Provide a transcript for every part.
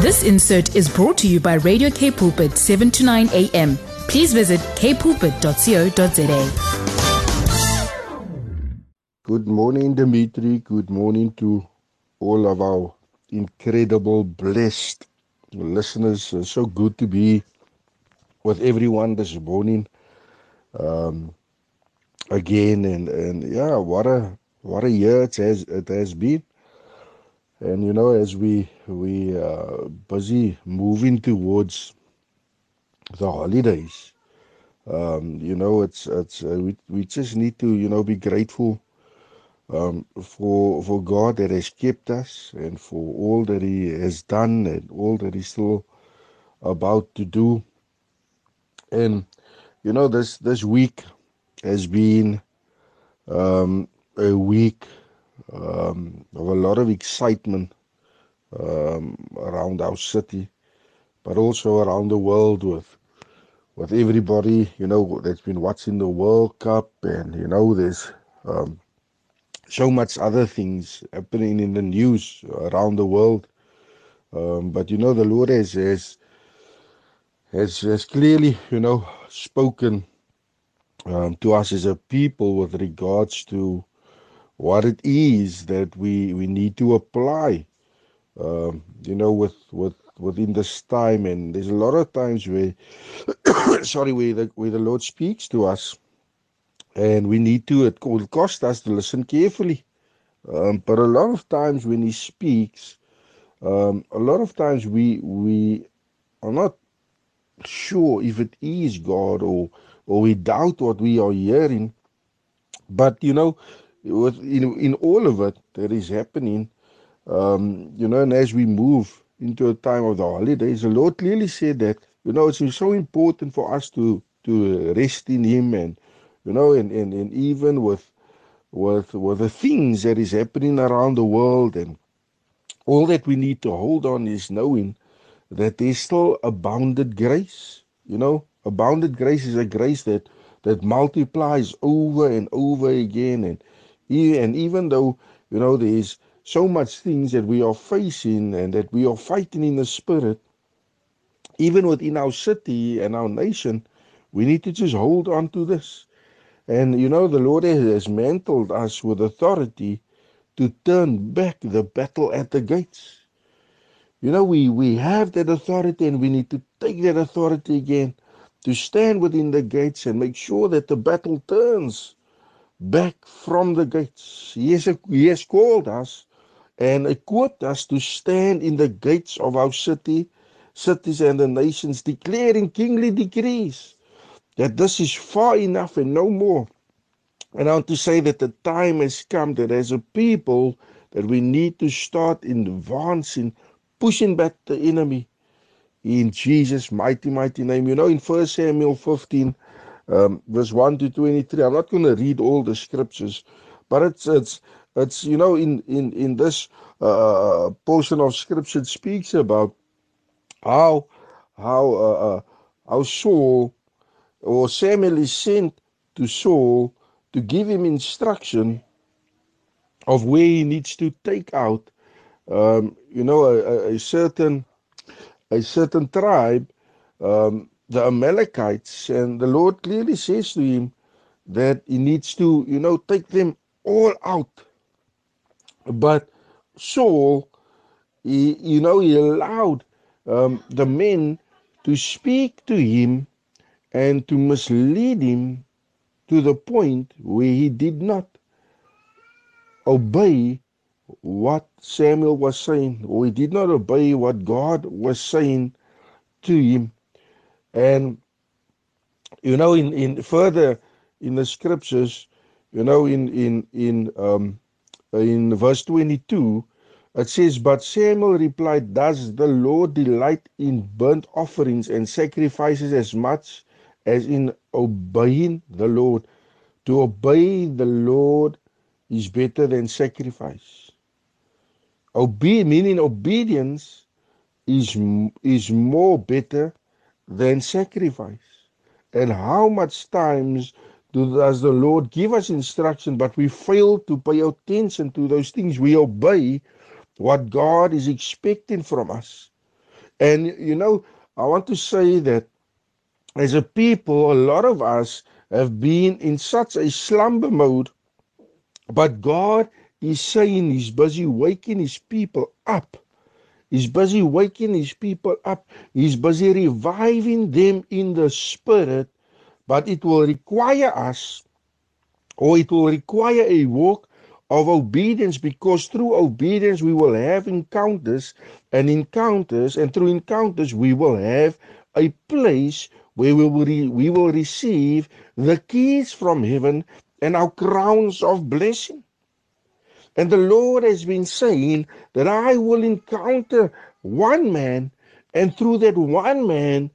This insert is brought to you by Radio K Pulpit 7 to 9 a.m. Please visit kpulpit.co.za. Good morning, Dimitri. Good morning to all of our incredible, blessed listeners. It's so good to be with everyone this morning. Um, again, and and yeah, what a what a year it has it has been. And you know, as we we uh, busy moving towards the holidays, um, you know, it's it's uh, we we just need to you know be grateful um, for for God that has kept us and for all that He has done and all that He's still about to do. And you know, this this week has been um, a week um, of a lot of excitement um, around our city, but also around the world with with everybody, you know, that's been watching the World Cup, and you know, there's um, so much other things happening in the news around the world. Um, but you know, the Lord has has has, has clearly, you know, spoken um, to us as a people with regards to what it is that we we need to apply um, you know with with within this time. And there's a lot of times where sorry where the where the lord speaks to us. And we need to it will cost us to listen carefully. Um, but a lot of times when he speaks um, a lot of times we we are not sure if it is god or or we doubt what we are hearing. But you know with in in all of it that is happening, um, you know, and as we move into a time of the holidays, the Lord clearly said that you know it's so important for us to to rest in Him, and you know, and and, and even with with with the things that is happening around the world, and all that we need to hold on is knowing that there's still abounded grace. You know, abounded grace is a grace that that multiplies over and over again, and and even though, you know, there's so much things that we are facing and that we are fighting in the spirit, even within our city and our nation, we need to just hold on to this. And you know, the Lord has mantled us with authority to turn back the battle at the gates. You know, we, we have that authority and we need to take that authority again to stand within the gates and make sure that the battle turns back from the gates. He has, he has called us and equipped us to stand in the gates of our city, cities, and the nations, declaring kingly decrees that this is far enough and no more. And I want to say that the time has come that as a people that we need to start advancing, pushing back the enemy in Jesus' mighty, mighty name. You know, in First Samuel 15, um, verse 1 to 23. I'm not going to read all the scriptures, but it's, it's, it's you know, in, in, in this uh, portion of scripture, speaks about how, how, uh, uh, how Saul or Samuel is sent to Saul to give him instruction of where he needs to take out, um, you know, a, a, certain, a certain tribe um, the Amalekites, and the Lord clearly says to him that he needs to, you know, take them all out. But Saul, he, you know, he allowed um, the men to speak to him and to mislead him to the point where he did not obey what Samuel was saying, or he did not obey what God was saying to him. And you know, in in further in the scriptures, you know, in in in um in verse 22, it says, But Samuel replied, Does the Lord delight in burnt offerings and sacrifices as much as in obeying the Lord? To obey the Lord is better than sacrifice. Obe meaning obedience is is more better than sacrifice. And how much times do, does the Lord give us instruction, but we fail to pay attention to those things? We obey what God is expecting from us. And you know, I want to say that as a people, a lot of us have been in such a slumber mode, but God is saying He's busy waking His people up. He's busy waking His people up. He's busy reviving them in the spirit, but it will require us, or it will require a walk of obedience because through obedience we will have encounters and encounters and through encounters we will have a place where we will, re- we will receive the keys from heaven and our crowns of blessing and the Lord has been saying that I will encounter one man and through that one man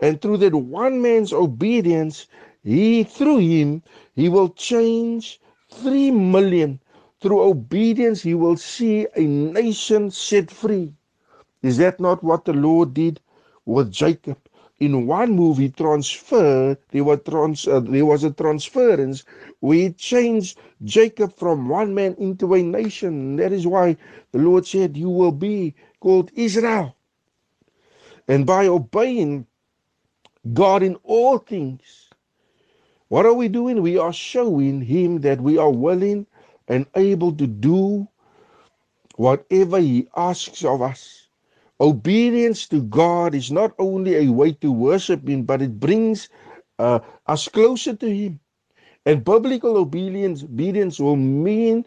and through that one man's obedience he through him he will change 3 million through obedience, he will see a nation set free. Is that not what the Lord did with Jacob? In one move, he transferred, there was, trans, uh, there was a transference we changed Jacob from one man into a nation. That is why the Lord said, You will be called Israel. And by obeying God in all things, what are we doing? We are showing Him that we are willing and able to do whatever He asks of us. Obedience to God is not only a way to worship Him, but it brings uh, us closer to Him. And biblical obedience, obedience will mean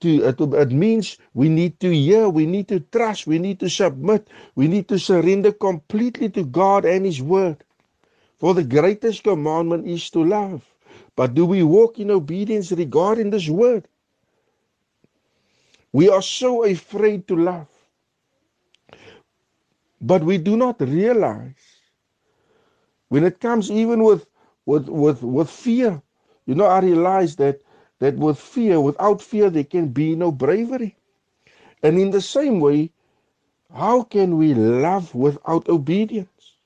to, uh, to, it means we need to hear, we need to trust, we need to submit, we need to surrender completely to God and His Word. For the greatest commandment is to love. But do we walk in obedience regarding this word? We are so afraid to love. But we do not realize when it comes even with with with, with fear. You know, I realize that that with fear, without fear, there can be no bravery. And in the same way, how can we love without obedience?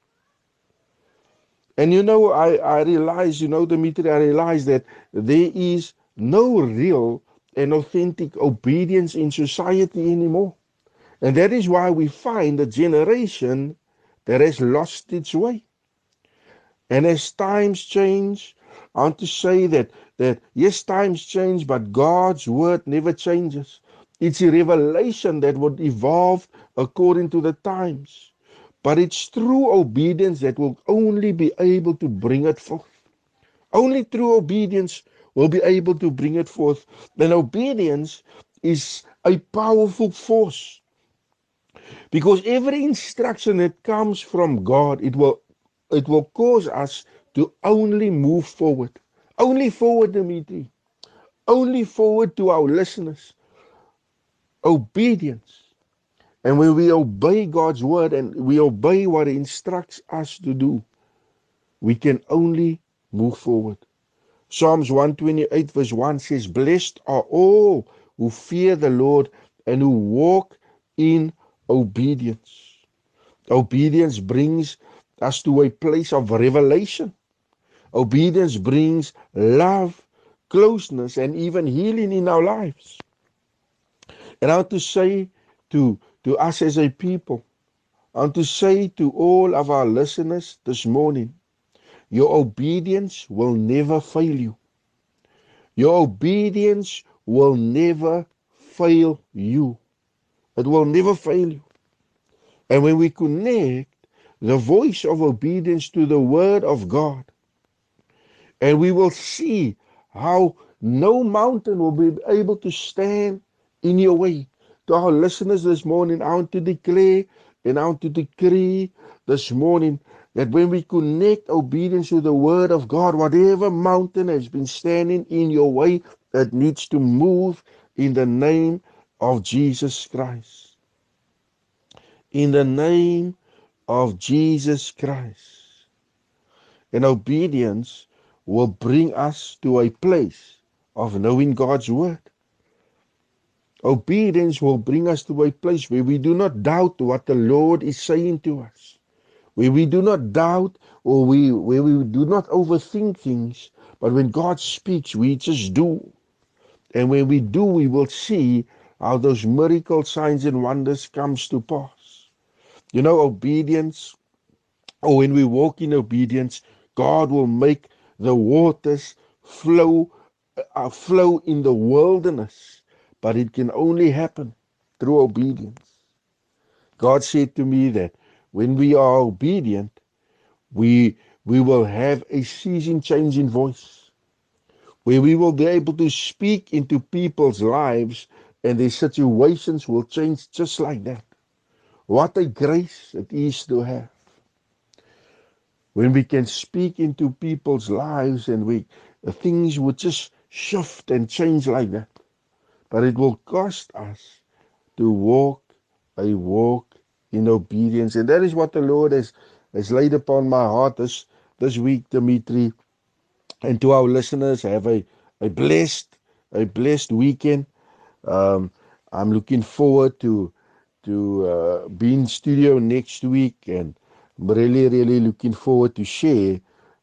And you know, I, I realize, you know, Dimitri, I realize that there is no real and authentic obedience in society anymore. And that is why we find a generation that has lost its way. And as times change, I want to say that, that yes, times change, but God's word never changes. It's a revelation that would evolve according to the times. But it's through obedience that will only be able to bring it forth. Only through obedience will be able to bring it forth. Then obedience is a powerful force. Because every instruction that comes from God, it will it will cause us to only move forward. Only forward, Dimitri. Only forward to our listeners. Obedience. And when we obey God's word and we obey what He instructs us to do, we can only move forward. Psalms 128 verse 1 says, Blessed are all who fear the Lord and who walk in obedience. Obedience brings us to a place of revelation. Obedience brings love, closeness, and even healing in our lives. And I want to say to, to us as a people, I want to say to all of our listeners this morning, your obedience will never fail you. Your obedience will never fail you. It will never fail you. And when we connect the voice of obedience to the word of God, and we will see how no mountain will be able to stand in your way. To our listeners this morning, I want to declare and I want to decree this morning that when we connect obedience to the word of God, whatever mountain has been standing in your way, that needs to move in the name of Jesus Christ. In the name of Jesus Christ. And obedience will bring us to a place of knowing God's word. Obedience will bring us to a place where we do not doubt what the Lord is saying to us where we do not doubt or we where we do not overthink things, but when God speaks, we just do. And when we do, we will see how those miracle signs and wonders comes to pass. You know, obedience, or when we walk in obedience, God will make the waters flow uh, flow in the wilderness, but it can only happen through obedience. God said to me that when we are obedient, we we will have a season change in voice, where we will be able to speak into people's lives and their situations will change just like that. What a grace it is to have. When we can speak into people's lives and we things will just shift and change like that. But it will cost us to walk a walk in obedience. And that is what the Lord has, has laid upon my heart this, this week, Dimitri. And to our listeners, have a, a blessed, a blessed weekend. Um, I'm looking forward to to uh, be in studio next week, and I'm really, really looking forward to share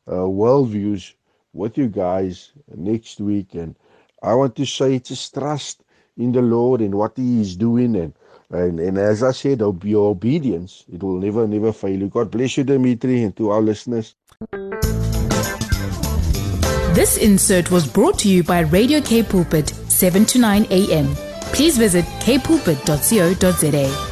uh, worldviews with you guys next week. And I want to say, just trust in the Lord and what He is doing, and and, and as I said, your obedience it will never, never fail you. God bless you, Dimitri, and to our listeners. This insert was brought to you by Radio K Pulpit, 7 to 9 a.m. Please visit kpulpit.co.za.